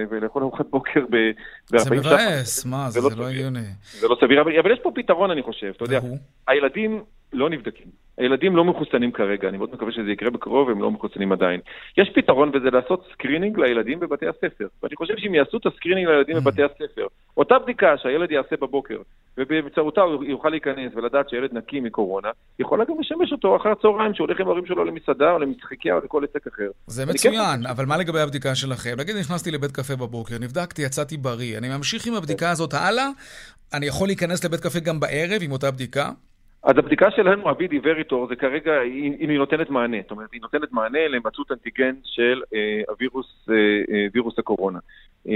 ולאכול ארוחת בוקר ב-40 ש"ח. זה מבאס, מה, זה, זה לא הגיוני. זה לא סביר, אבל יש פה פתרון, אני חושב. אתה יודע, הילדים לא נבדקים. הילדים לא מחוסנים כרגע, אני מאוד מקווה שזה יקרה בקרוב, הם לא מחוסנים עדיין. יש פתרון וזה לעשות screening לילדים בבתי הספר. ואני חושב שאם יעשו את ה screening לילדים בבתי הספר, אותה בדיקה שהילד יעשה בבוקר, ובאמצעותה הוא יוכל להיכנס ולדעת שילד נקי מקורונה, יכולה גם לשמש אותו אחר הצהריים, שהוא הולך עם ההורים שלו למסעדה או למשחקיה או לכל עסק אחר. זה מצוין, כן... אבל מה לגבי הבדיקה שלכם? נגיד נכנסתי לבית קפה בבוקר, נבדקתי, יצאתי בריא, אני ממשיך עם הבדיקה הזאת הלאה, אני יכול להיכנס לבית קפה גם בערב עם אותה בדיקה? אז הבדיקה שלנו, ה-VD וריטור, זה כרגע, אם היא נותנת מענה, זאת אומרת, היא נותנת מענה למצות אנטיגן של אה, הווירוס, אה, אה, וירוס הקורונה. אה,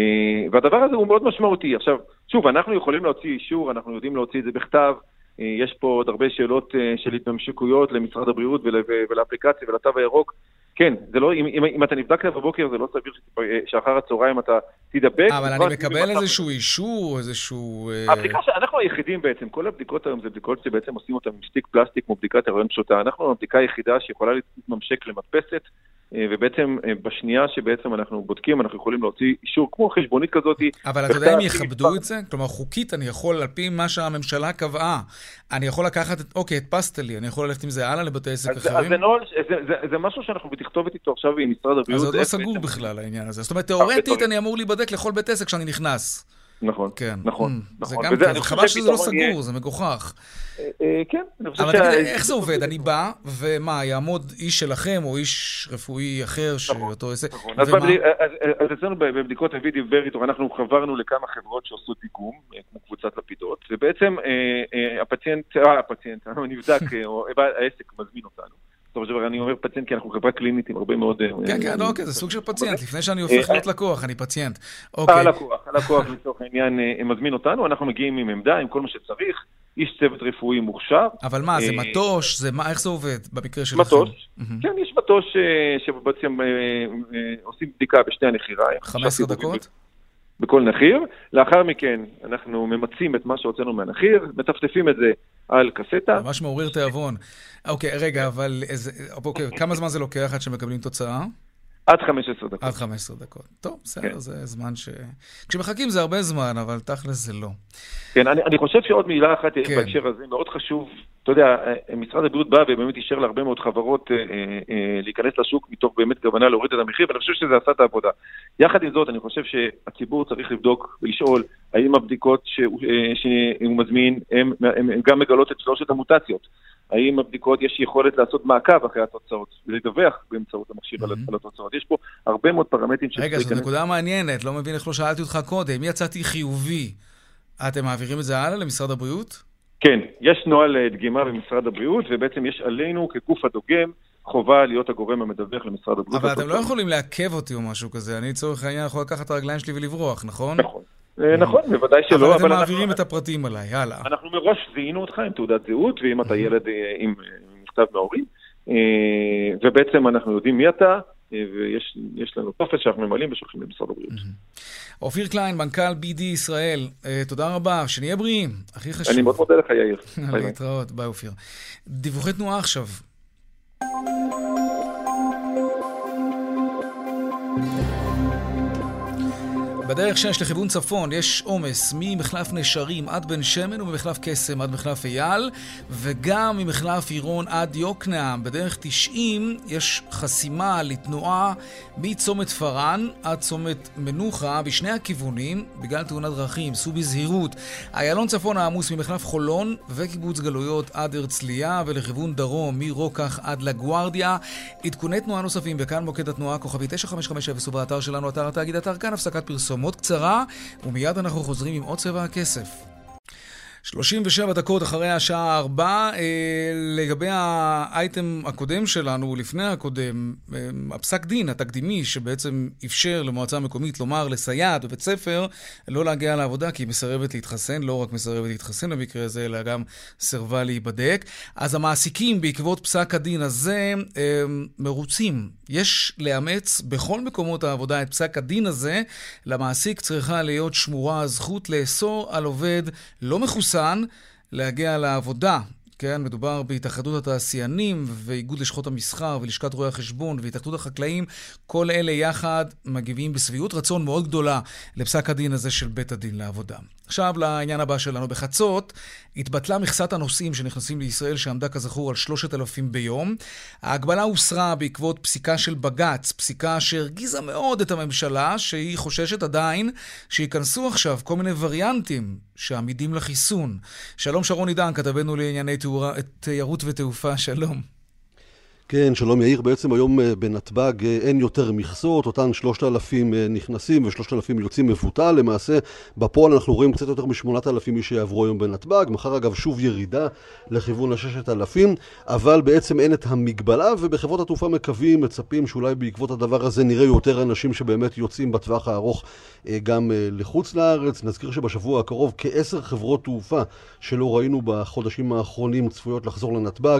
והדבר הזה הוא מאוד משמעותי. עכשיו, שוב, אנחנו יכולים להוציא אישור, אנחנו יודעים להוציא את זה בכתב, אה, יש פה עוד הרבה שאלות אה, של התממשקויות למשרד הבריאות ול, ולאפליקציה ולתו הירוק. כן, זה לא, אם, אם, אם אתה נבדק בבוקר, זה לא סביר אה, שאחר הצהריים אתה תידבק. אבל אני מקבל איזשהו אישור, איזשהו... הבדיקה שאנחנו היחידים בעצם, כל הבדיקות היום זה בדיקות שבעצם עושים אותן עם סטיק פלסטיק כמו בדיקת הריון פשוטה. אנחנו הבדיקה היחידה שיכולה להתממשק למדפסת. אה, ובעצם אה, בשנייה שבעצם אנחנו בודקים, אנחנו יכולים להוציא אישור כמו חשבונית כזאת. אבל אתה יודע אם יכבדו את זה? כלומר, חוקית אני יכול, על פי מה שהממשלה קבעה, אני יכול לקחת, את, אוקיי, הדפסת לי, אני יכול ללכת עם זה הלאה לבתי עסק אחרים? אז זה, נוהל, זה, זה, זה משהו שאנחנו בתכתובת איתו עכשיו עם משרד הבריאות. אז זה עוד לא סגור בכלל העניין הזה. זאת אומרת, תאורטית אני אמור להיבדק לכל בית עסק כשאני נכנס. נכון, כן. נכון, mm, נכון. זה גם כזה, חבל שזה לא סגור. זה מגוחך. אה, אה, כן, אני חושב אבל תגיד, איך זה עובד? אני בא, ומה, יעמוד איש שלכם, או איש רפואי אחר, נכון, שאותו עסק, נכון. אז, אז אצלנו בבדיקות ה-VD וריטור, אנחנו חברנו לכמה חברות שעושות דיגום, כמו קבוצת לפידות, ובעצם הפציינט, הפציינט, הנבדק, או העסק מזמין אותנו. בסופו של דבר אני אומר פציינט כי אנחנו חברה קלינית עם הרבה מאוד... כן, כן, אוקיי, זה סוג של פציינט. לפני שאני הופך להיות לקוח, אני פציינט. אוקיי. הלקוח, הלקוח לצורך העניין מזמין אותנו, אנחנו מגיעים עם עמדה, עם כל מה שצריך. איש צוות רפואי מוכשר. אבל מה, זה מטוש? זה מה, איך זה עובד במקרה שלכם? מטוש, כן, יש מטוש שבעצם עושים בדיקה בשתי הנחירה. 15 דקות? בכל נחיר. לאחר מכן אנחנו ממצים את מה שהוצאנו מהנחיר, מטפטפים את זה על קסטה. ממש מעורר תיאבון. אוקיי, רגע, אבל איזה, אוקיי, כמה זמן זה לוקח עד שמקבלים תוצאה? עד 15 דקות. עד 15 דקות. טוב, בסדר, כן. זה זמן ש... כשמחכים זה הרבה זמן, אבל תכל'ס זה לא. כן, אני, אני חושב שעוד מילה אחת כן. בהקשר הזה, מאוד חשוב. אתה יודע, משרד הבריאות בא ובאמת אישר להרבה מאוד חברות אה, אה, להיכנס לשוק מתוך באמת כוונה להוריד את המחיר, ואני חושב שזה עשה את העבודה. יחד עם זאת, אני חושב שהציבור צריך לבדוק ולשאול האם הבדיקות שהוא, אה, שהוא מזמין, הן גם מגלות את שלושת המוטציות. האם הבדיקות, יש יכולת לעשות מעקב אחרי התוצאות, ולדווח באמצעות המכשיר mm-hmm. על התוצאות. יש פה הרבה מאוד פרמטרים רגע, זו נקודה מעניינת, לא מבין איך לא שאלתי אותך קודם. יצאתי חיובי, אתם מעבירים את זה הלאה למשרד הבריאות? כן, יש נוהל אה, דגימה במשרד הבריאות, ובעצם יש עלינו כגוף הדוגם חובה להיות הגורם המדווח למשרד הבריאות. אבל אתם לא יכולים לעכב אותי או משהו כזה. אני לצורך העניין יכול לקחת את הרגליים שלי ולברוח, נכון? נכון. אה, נכון, בוודאי שלא. אבל אתם מעבירים את הפרטים עליי, הלאה. אנחנו מראש זיהינו אותך עם תעודת זהות, ואם אתה ילד אה, עם מכתב מההורים, ובעצם אנחנו יודעים מי אתה, ויש לנו טופס שאנחנו ממלאים ושולחים למשרד הבריאות. אופיר קליין, מנכ"ל BD ישראל, תודה רבה, שנהיה בריאים, הכי חשוב. אני מאוד מודה לך, יאיר. להתראות, ביי אופיר. דיווחי תנועה עכשיו. בדרך 6 לכיוון צפון יש עומס ממחלף נשרים עד בן שמן וממחלף קסם עד מחלף אייל וגם ממחלף עירון עד יוקנעם. בדרך 90 יש חסימה לתנועה מצומת פארן עד צומת מנוחה בשני הכיוונים בגלל תאונת דרכים. סעו בזהירות. איילון צפון העמוס ממחלף חולון וקיבוץ גלויות עד הרצליה ולכיוון דרום מרוקח עד לגוארדיה. עדכוני תנועה נוספים וכאן מוקד התנועה כוכבי 9550 ובאתר שלנו אתר התאגיד אתר כאן הפסקת פרסום מאוד קצרה, ומיד אנחנו חוזרים עם עוד צבע הכסף. 37 דקות אחרי השעה 4, אה, לגבי האייטם הקודם שלנו, לפני הקודם, אה, הפסק דין התקדימי שבעצם אפשר למועצה המקומית לומר לסייעת בבית ספר לא להגיע לעבודה כי היא מסרבת להתחסן, לא רק מסרבת להתחסן במקרה הזה, אלא גם סירבה להיבדק. אז המעסיקים בעקבות פסק הדין הזה אה, מרוצים. יש לאמץ בכל מקומות העבודה את פסק הדין הזה. למעסיק צריכה להיות שמורה הזכות לאסור על עובד לא מחוסן. להגיע לעבודה. כן, מדובר בהתאחדות התעשיינים ואיגוד לשכות המסחר ולשכת רואי החשבון והתאחדות החקלאים. כל אלה יחד מגיבים בשביעות רצון מאוד גדולה לפסק הדין הזה של בית הדין לעבודה. עכשיו לעניין הבא שלנו. בחצות התבטלה מכסת הנוסעים שנכנסים לישראל, שעמדה כזכור על 3,000 ביום. ההגבלה הוסרה בעקבות פסיקה של בג"ץ, פסיקה שהרגיזה מאוד את הממשלה, שהיא חוששת עדיין שייכנסו עכשיו כל מיני וריאנטים שעמידים לחיסון. שלום שרון עידן, כתבנו לענייני תיירות ותעופה, שלום. כן, שלום יאיר. בעצם היום אה, בנתב"ג אה, אין יותר מכסות, אותן 3,000 אה, נכנסים ו-3,000 יוצאים מבוטל. למעשה, בפועל אנחנו רואים קצת יותר מ-8,000 איש שיעברו היום בנתב"ג. מחר אגב שוב ירידה לכיוון ה-6,000, אבל בעצם אין את המגבלה, ובחברות התעופה מקווים, מצפים שאולי בעקבות הדבר הזה נראה יותר אנשים שבאמת יוצאים בטווח הארוך גם לחוץ לארץ. נזכיר שבשבוע הקרוב כעשר חברות תעופה שלא ראינו בחודשים האחרונים צפויות לחזור לנתב"ג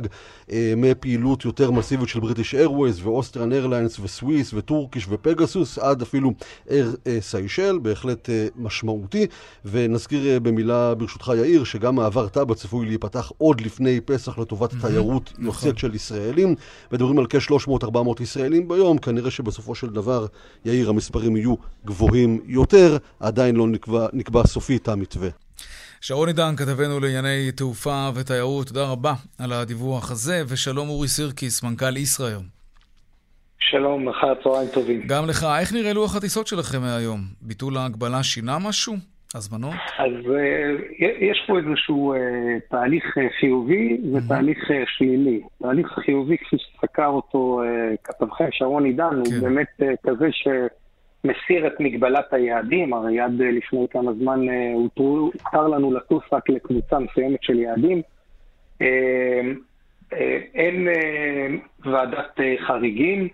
מפעילות יותר מסיבית של בריטיש איירווייז ואוסטרן איירליינס וסוויס וטורקיש ופגסוס עד אפילו Air אה, Seychelles, בהחלט אה, משמעותי. ונזכיר אה, במילה ברשותך יאיר שגם מעבר טאבה צפוי להיפתח עוד לפני פסח לטובת תיירות נכון. יוצאת של ישראלים. מדברים על כ-300-400 ישראלים ביום, כנראה שבסופו של דבר יאיר המספרים יהיו גבוהים יותר, עדיין לא נקבע, נקבע סופית המתווה. שרון עידן, כתבנו לענייני תעופה ותיירות, תודה רבה על הדיווח הזה, ושלום אורי סירקיס, מנכ"ל ישראייר. שלום, לך צהריים טובים. גם לך. איך נראה לוח הטיסות שלכם מהיום? ביטול ההגבלה שינה משהו? הזמנות? אז uh, יש פה איזשהו uh, תהליך uh, חיובי ותהליך שלילי. תהליך חיובי, כפי שסקר אותו כתבכם שרון עידן, כן. הוא באמת uh, כזה ש... מסיר את מגבלת היעדים, הרי עד אה, לפני כמה זמן אה, הותר לנו לטוס רק לקבוצה מסוימת של יעדים. אה, אין ועדת חריגים,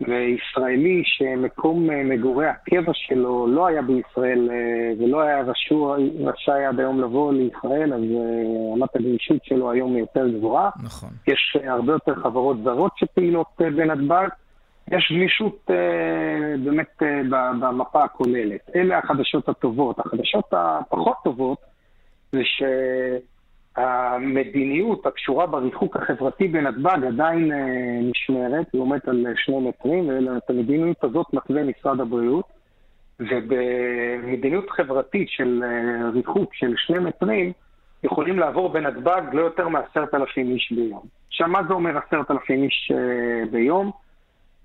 וישראלי שמקום מגורי הקבע שלו לא היה בישראל ולא היה רשאי עד היום לבוא לישראל, אז רמת הגמישות שלו היום יותר גבוהה. נכון. יש הרבה יותר חברות זרות שפעילות בנתב"ג. יש גמישות אה, באמת אה, במפה הכוללת. אלה החדשות הטובות. החדשות הפחות טובות זה שהמדיניות הקשורה בריחוק החברתי בנתב"ג עדיין אה, נשמרת, היא עומדת על שני מטרים, ואת המדיניות הזאת מתווה משרד הבריאות. ובמדיניות חברתית של אה, ריחוק של שני מטרים, יכולים לעבור בנתב"ג לא יותר מעשרת אלפים איש ביום. עכשיו, מה זה אומר עשרת אלפים איש אה, ביום?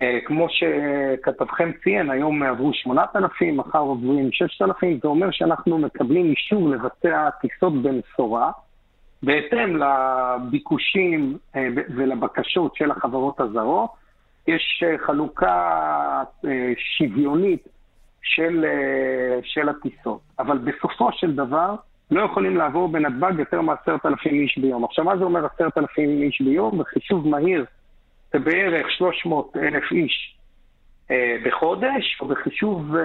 אה, כמו שכתבכם ציין, היום עברו 8,000, מחר עוברים 6,000, זה אומר שאנחנו מקבלים אישור לבצע טיסות במשורה, בהתאם לביקושים אה, ולבקשות של החברות הזרות. יש אה, חלוקה שוויונית של, של הטיסות, אבל בסופו של דבר לא יכולים לעבור בנתב"ג יותר מ-10,000 איש ביום. עכשיו, מה זה אומר 10,000 איש ביום? בחישוב מהיר זה בערך 300 אלף איש אה, בחודש, או בחישוב אה,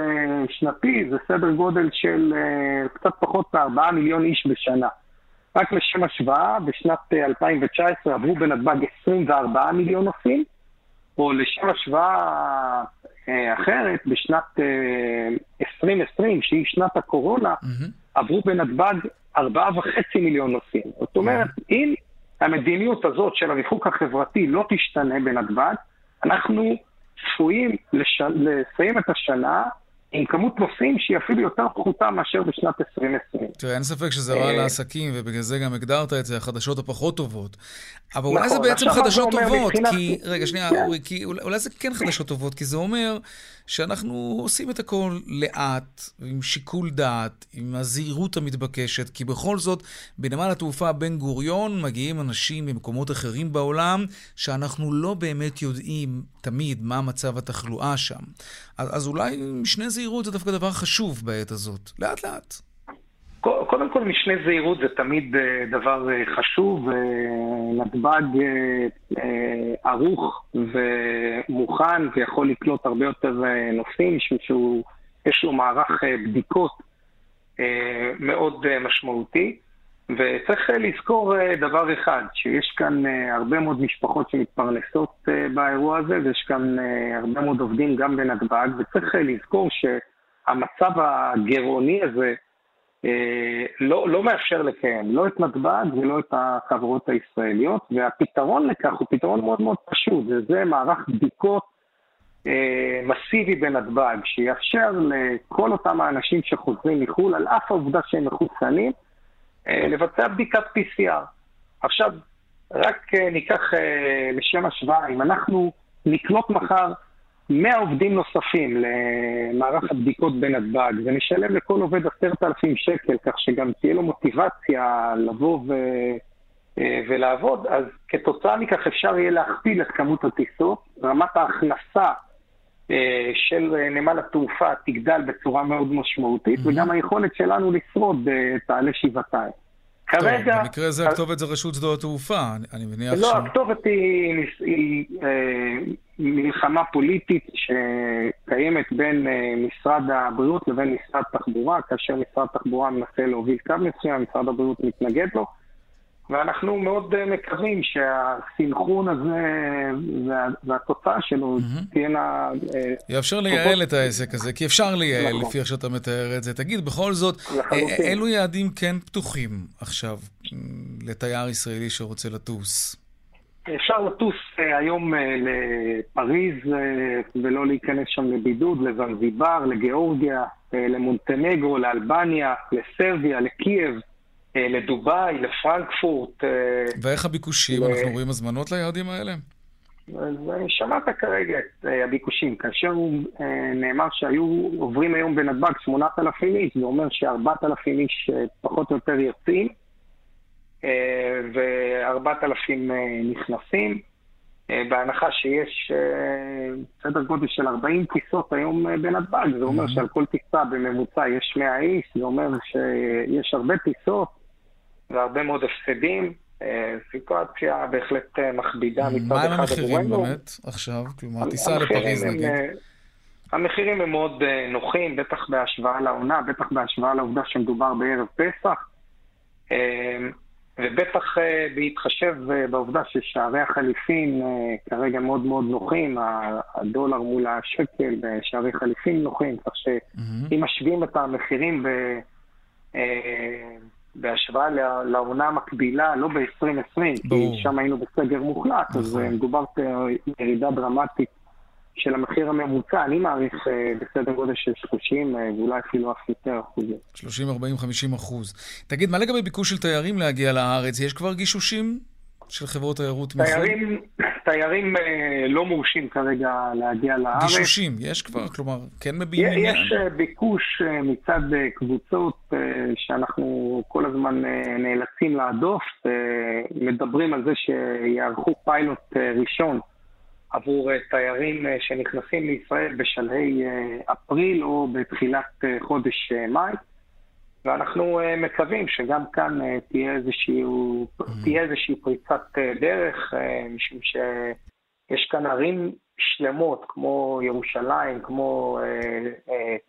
שנתי זה סדר גודל של אה, קצת פחות מ-4 מיליון איש בשנה. רק לשם השוואה, בשנת 2019 אה, עברו בנתב"ג 24 מיליון נוסעים, או לשם השוואה אה, אחרת, בשנת אה, 2020, שהיא שנת הקורונה, mm-hmm. עברו בנתב"ג 4.5 מיליון נוסעים. זאת אומרת, mm-hmm. אם המדיניות הזאת של הריחוק החברתי לא תשתנה בנתב"ג, אנחנו צפויים לש... לסיים את השנה עם כמות נוסעים שהיא אפילו יותר פחותה מאשר בשנת 2020. תראה, אין ספק שזה רע אה, לעסקים, ובגלל זה גם הגדרת את זה, החדשות הפחות טובות. אבל אולי זה נכון, בעצם חדשות טובות, כי... רגע, שנייה, כן. אורי, אולי זה כן חדשות טובות, כי זה אומר שאנחנו עושים את הכל לאט, עם שיקול דעת, עם הזהירות המתבקשת, כי בכל זאת, בנמל התעופה בן גוריון מגיעים אנשים ממקומות אחרים בעולם, שאנחנו לא באמת יודעים תמיד מה מצב התחלואה שם. אז, אז אולי משנה זהירות זה דווקא דבר חשוב בעת הזאת. לאט לאט. קודם כל, משנה זהירות זה תמיד אה, דבר אה, חשוב. נתב"ג ערוך ומוכן ויכול לקלוט הרבה יותר נוסעים, משום שיש לו מערך בדיקות מאוד משמעותי. וצריך לזכור דבר אחד, שיש כאן הרבה מאוד משפחות שמתפרנסות באירוע הזה, ויש כאן הרבה מאוד עובדים גם בנתב"ג, וצריך לזכור שהמצב הגירעוני הזה לא, לא מאפשר לקיים לא את נתב"ג ולא את החברות הישראליות, והפתרון לכך הוא פתרון מאוד מאוד פשוט, וזה מערך בדיקות מסיבי בנתב"ג, שיאפשר לכל אותם האנשים שחוזרים מחו"ל, על אף העובדה שהם מחוסנים, לבצע בדיקת PCR. עכשיו, רק ניקח לשם השוואה, אם אנחנו נקלוט מחר 100 עובדים נוספים למערך הבדיקות בנתב"ג ונשלם לכל עובד 10,000 שקל, כך שגם תהיה לו מוטיבציה לבוא ו... ולעבוד, אז כתוצאה מכך אפשר יהיה להכפיל את כמות הטיסות, רמת ההכנסה של נמל התעופה תגדל בצורה מאוד משמעותית. וגם היכולת שלנו לשרוד תעלה שבעתיים. כרגע... טוב, במקרה הזה הכתובת זה רשות שדות התעופה, אני מניח לא, ש... לא, הכתובת היא, היא, אה, מלחמה פוליטית שקיימת בין אה, משרד הבריאות לבין משרד התחבורה, כאשר משרד התחבורה מנסה להוביל קו מסוים, משרד הבריאות מתנגד לו. ואנחנו מאוד אה, מקווים שהסינכרון הזה והתוצאה שלו תהיינה... אה, יאפשר לייעל את העסק הזה, כי אפשר לייעל נכון. לפי איך שאתה מתאר את זה. תגיד, בכל זאת, אילו יעדים כן פתוחים עכשיו לתייר ישראלי שרוצה לטוס? אפשר לטוס אה, היום לפריז ולא להיכנס שם לבידוד, לזנזיבר, לגיאורגיה, למונטנגרו, לאלבניה, לסרביה, לקייב. אה, לדובאי, לפרנקפורט. אה, ואיך הביקושים? אנחנו רואים הזמנות ליעדים האלה? אז שמעת כרגע את אה, הביקושים. כאשר נאמר שהיו עוברים היום בנתב"ג 8,000 איש, זה אומר ש-4,000 איש פחות או יותר יוצאים, ו-4,000 נכנסים. בהנחה שיש סדר גודל של 40 טיסות היום בנתב"ג, זה אומר שעל כל טיסה בממוצע יש 100 איש, זה אומר שיש הרבה טיסות, והרבה מאוד הפסדים. אה, סיטואציה בהחלט אה, מכבידה מצד אחד. מה המחירים באמת עכשיו? כלומר, טיסה לפריז נגיד. אה, המחירים הם מאוד נוחים, בטח בהשוואה לעונה, בטח בהשוואה לעובדה שמדובר בערב פסח, ובטח בהתחשב בעובדה ששערי החליפין כרגע מאוד מאוד נוחים, הדולר מול השקל בשערי חליפין נוחים, כך שאם משווים את המחירים ב... בהשוואה לעונה המקבילה, לא ב-2020, כי שם היינו בסגר מוחלט, נכון. אז אה, מדובר בירידה דרמטית של המחיר הממוצע, אני מעריך אה, בסדר גודל של 30 אה, ואולי אפילו אף יותר אחוזים. 30, 40, 50 אחוז. תגיד, מה לגבי ביקוש של תיירים להגיע לארץ? יש כבר גישושים של חברות תיירות מחו"ל? תיירים, תיירים אה, לא מורשים כרגע להגיע לארץ. גישושים, יש כבר? כלומר, כן מביעים עניין? יש אה, ביקוש אה, מצד קבוצות שאנחנו כל הזמן נאלצים להדוף. מדברים על זה שיערכו פיילוט ראשון עבור תיירים שנכנסים לישראל בשלהי אפריל או בתחילת חודש מאי. ואנחנו uh, מקווים שגם כאן uh, תהיה, איזשהו, mm. תהיה איזושהי פריצת uh, דרך, משום שיש כאן ערים שלמות כמו ירושלים, כמו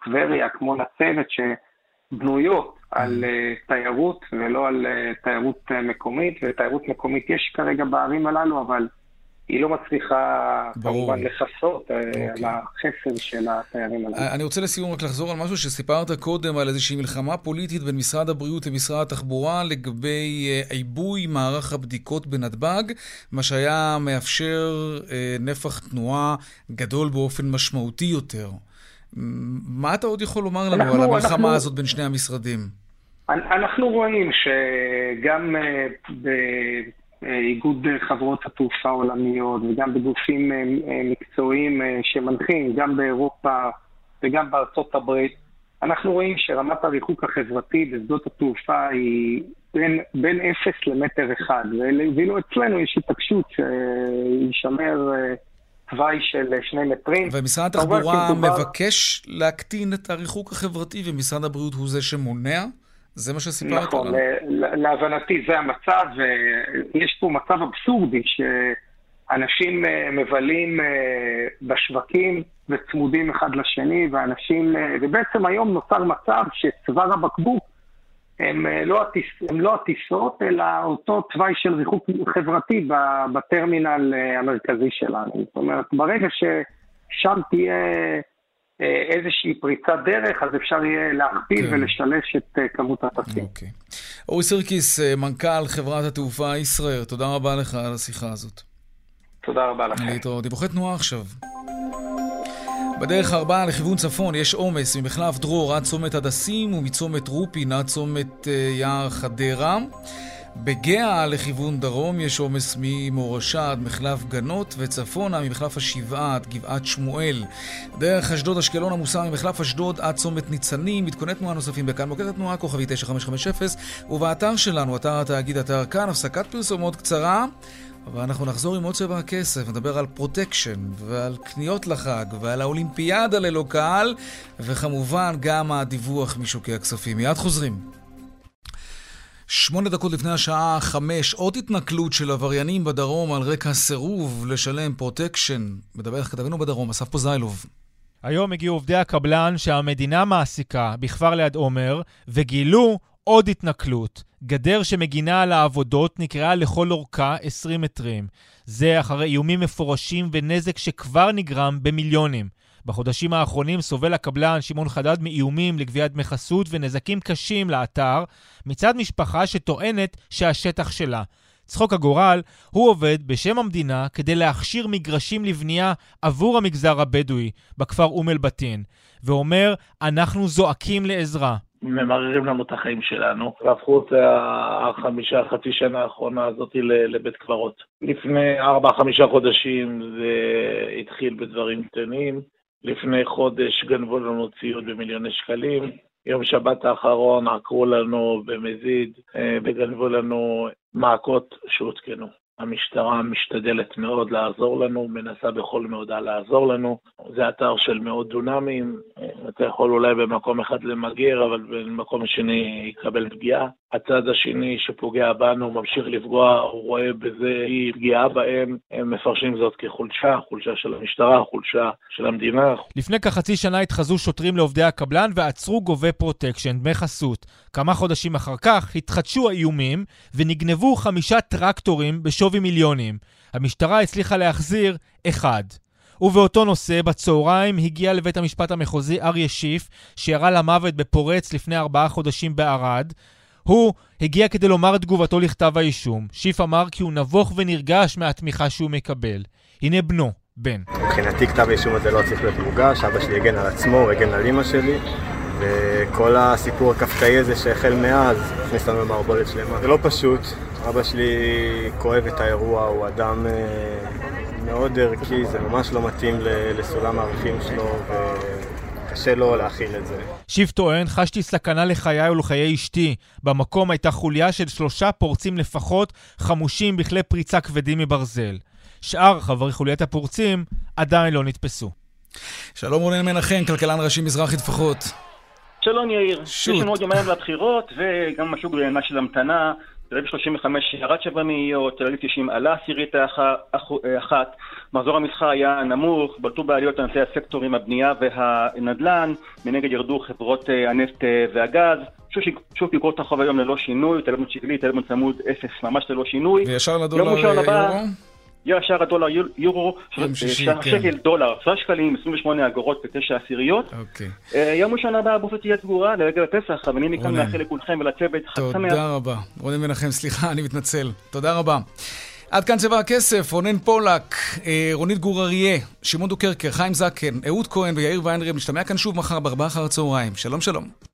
טבריה, כמו נצרת, שבנויות mm. על תיירות ולא על תיירות מקומית, ותיירות מקומית יש כרגע בערים הללו, אבל היא לא מצליחה כמובן לכסות אה, אוקיי. על החסר של התיירים הללו. אני רוצה לסיום רק לחזור על משהו שסיפרת קודם, על איזושהי מלחמה פוליטית בין משרד הבריאות למשרד התחבורה לגבי אה, עיבוי מערך הבדיקות בנתב"ג, מה שהיה מאפשר אה, נפח תנועה גדול באופן משמעותי יותר. מה אתה עוד יכול לומר לנו אנחנו, על המלחמה אנחנו... הזאת בין שני המשרדים? אנחנו רואים שגם איגוד חברות התעופה העולמיות וגם בגופים אה, אה, מקצועיים אה, שמנחים, גם באירופה וגם בארצות הברית, אנחנו רואים שרמת הריחוק החברתי בשדות התעופה היא בין, בין אפס למטר אחד, ואילו אצלנו יש התעקשות שישמר תוואי של שני מטרים. ומשרד התחבורה מבקש להקטין את הריחוק החברתי, ומשרד הבריאות הוא זה שמונע? זה מה שסיפרת נכון, לנו? נכון, להבנתי זה המצב, ויש פה מצב אבסורדי שאנשים מבלים בשווקים וצמודים אחד לשני, ואנשים, ובעצם היום נוצר מצב שצוואר הבקבוק הם לא, הטיס, הם לא הטיסות, אלא אותו תוואי של ריחוק חברתי בטרמינל המרכזי שלנו. זאת אומרת, ברגע ששם תהיה איזושהי פריצת דרך, אז אפשר יהיה להכפיל כן. ולשלש את כמות הטסים. אוקיי. אורי סירקיס, מנכ"ל חברת התעופה ישראיר, תודה רבה לך על השיחה הזאת. תודה רבה לכם. להתראות. דיווחי תנועה עכשיו. בדרך ארבעה לכיוון צפון יש עומס ממחלף דרור עד צומת הדסים ומצומת רופין עד צומת יער חדרה. בגהה לכיוון דרום יש עומס ממורשה עד מחלף גנות וצפונה ממחלף השבעה עד גבעת שמואל. דרך אשדוד אשקלון עמוסה ממחלף אשדוד עד צומת ניצנים. עדכוני תנועה נוספים בכאן מוקד התנועה כוכבית 9550 ובאתר שלנו, אתר התאגיד אתר כאן, הפסקת פרסומות קצרה. אבל אנחנו נחזור עם עוד צבע הכסף, נדבר על פרוטקשן, ועל קניות לחג, ועל האולימפיאדה ללא קהל, וכמובן גם הדיווח משוקי הכספים. מיד חוזרים. שמונה דקות לפני השעה חמש, עוד התנכלות של עבריינים בדרום על רקע סירוב לשלם פרוטקשן. מדבר כתבנו בדרום, אסף פוזיילוב. היום הגיעו עובדי הקבלן שהמדינה מעסיקה בכפר ליד עומר, וגילו עוד התנכלות. גדר שמגינה על העבודות נקרעה לכל אורכה 20 מטרים. זה אחרי איומים מפורשים ונזק שכבר נגרם במיליונים. בחודשים האחרונים סובל הקבלן שמעון חדד מאיומים לגביית דמי חסות ונזקים קשים לאתר מצד משפחה שטוענת שהשטח שלה. צחוק הגורל, הוא עובד בשם המדינה כדי להכשיר מגרשים לבנייה עבור המגזר הבדואי בכפר אום אל-בטין, ואומר, אנחנו זועקים לעזרה. ממררים לנו את החיים שלנו, והפכו את החמישה, חצי שנה האחרונה הזאת לבית קברות. לפני ארבע-חמישה חודשים זה התחיל בדברים קטנים, לפני חודש גנבו לנו ציוד במיליוני שקלים, יום שבת האחרון עקרו לנו במזיד אה, וגנבו לנו מעקות שהותקנו. המשטרה משתדלת מאוד לעזור לנו, מנסה בכל מאודה לעזור לנו. זה אתר של מאות דונמים, אתה יכול אולי במקום אחד למגר, אבל במקום השני יקבל פגיעה. הצד השני שפוגע בנו ממשיך לפגוע, הוא רואה בזה אי פגיעה בהם, הם מפרשים זאת כחולשה, חולשה של המשטרה, חולשה של המדינה. לפני כחצי שנה התחזו שוטרים לעובדי הקבלן ועצרו גובי פרוטקשן, דמי חסות. כמה חודשים אחר כך התחדשו האיומים ונגנבו חמישה טרקטורים בשווי מיליונים. המשטרה הצליחה להחזיר אחד. ובאותו נושא, בצהריים הגיע לבית המשפט המחוזי אריה שיף, שירה למוות בפורץ לפני ארבעה חודשים בערד. הוא הגיע כדי לומר את תגובתו לכתב האישום. שיף אמר כי הוא נבוך ונרגש מהתמיכה שהוא מקבל. הנה בנו, בן. מבחינתי כתב האישום הזה לא צריך להיות מוגש, אבא שלי הגן על עצמו, הגן על אמא שלי. וכל הסיפור הקפקאי הזה שהחל מאז, הכניס לנו למערבולת שלמה. זה לא פשוט, אבא שלי כואב את האירוע, הוא אדם אה, מאוד ערכי, זה ממש לא מתאים לסולם הערכים שלו, וקשה לו להכיל את זה. שיב טוען, חשתי סכנה לחיי ולחיי אשתי. במקום הייתה חוליה של שלושה פורצים לפחות, חמושים בכלי פריצה כבדים מברזל. שאר חברי חוליית הפורצים עדיין לא נתפסו. שלום רונן מנחם, כלכלן ראשי מזרחי טפחות. שלום יאיר. שוט. יש לנו עוד יומיים לבחירות, וגם משהו בעינה של המתנה. תל אביב 35 ירד שבע מאיות, תל אביב 90 עלה עשירית אחת, מחזור המסחר היה נמוך, בלטו בעליות ענפי הסקטורים הבנייה והנדל"ן, מנגד ירדו חברות אה, הנפט אה, והגז. שוב תקרות החוב היום ללא שינוי, תל אביב שקלי, תל אביב צמוד אפס, ממש ללא שינוי. וישר לדולר יורו? ישר הדולר יורו, כן. שקל דולר, 10 שקלים, 28 אגורות ותשע עשיריות. אוקיי. אה, יום ראשון הבא הבופת תהיה סגורה לרגל הפסח, אבל אני מכאן מאחל לכולכם ולצוות חג שמח. תודה רבה. רונן מנחם, סליחה, אני מתנצל. תודה רבה. עד כאן צבע הכסף, רונן פולק, אה, רונית גור אריה, שמעון דוקרקר, חיים זקן, אהוד כהן ויאיר ויינרם, נשתמע כאן שוב מחר בארבעה אחר הצהריים. שלום שלום.